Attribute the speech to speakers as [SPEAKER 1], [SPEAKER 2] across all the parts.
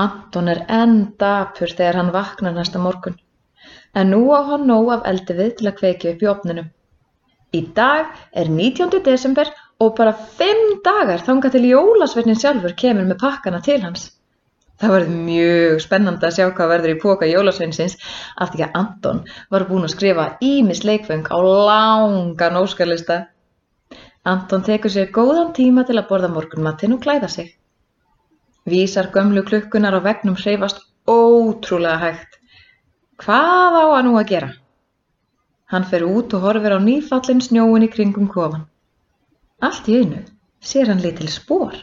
[SPEAKER 1] Anton er enn dapur þegar hann vaknar næsta morgun. En nú á hann nóg af eldi við til að kveikja upp í opninum. Í dag er 19. desember og bara 5 dagar þangað til jólasveitnin sjálfur kemur með pakkana til hans. Það verður mjög spennandi að sjá hvað verður í póka jólasveinsins af því að Anton var búinn að skrifa ímis leikfeng á langan óskarlista. Anton tekur sér góðan tíma til að borða morgunmatinn og klæða sig. Vísar gömlu klukkunar á veggnum hreyfast ótrúlega hægt. Hvað á hann nú að gera? Hann fer út og horfir á nýfallin snjóin í kringum kofan. Allt í einu sér hann litil spór.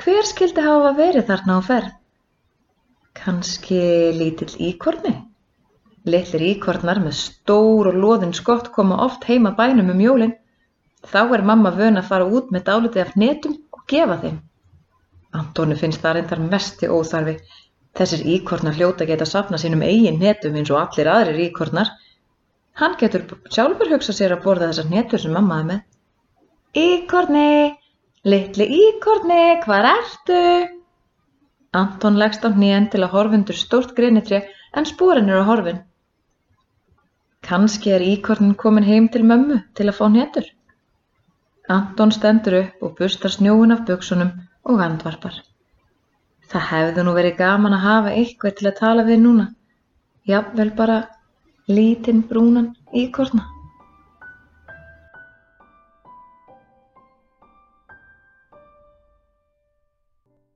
[SPEAKER 1] Hver skildi hafa verið þarna á ferð? Kanski lítill íkorni? Litlir íkornar með stór og loðin skott koma oft heima bænum um jólinn. Þá er mamma vön að fara út með dálitið af netum og gefa þeim. Antoni finnst það reyndar mesti óþarfi. Þessir íkornar hljóta geta safna sínum eigin netum eins og allir aðrir íkornar. Hann getur sjálfur hugsa sér að borða þessar netur sem mamma er með. Íkorni, litli íkorni, hvar ertu? Anton leggst á hnén til að horfundur stórt greinitri en spórin eru á horfin. Kanski er íkornin komin heim til mömmu til að fá netur. Anton stendur upp og bustar snjóin af buksunum og andvarpar. Það hefði nú verið gaman að hafa eitthvað til að tala við núna, jafnvel bara lítinn brúnan íkorna.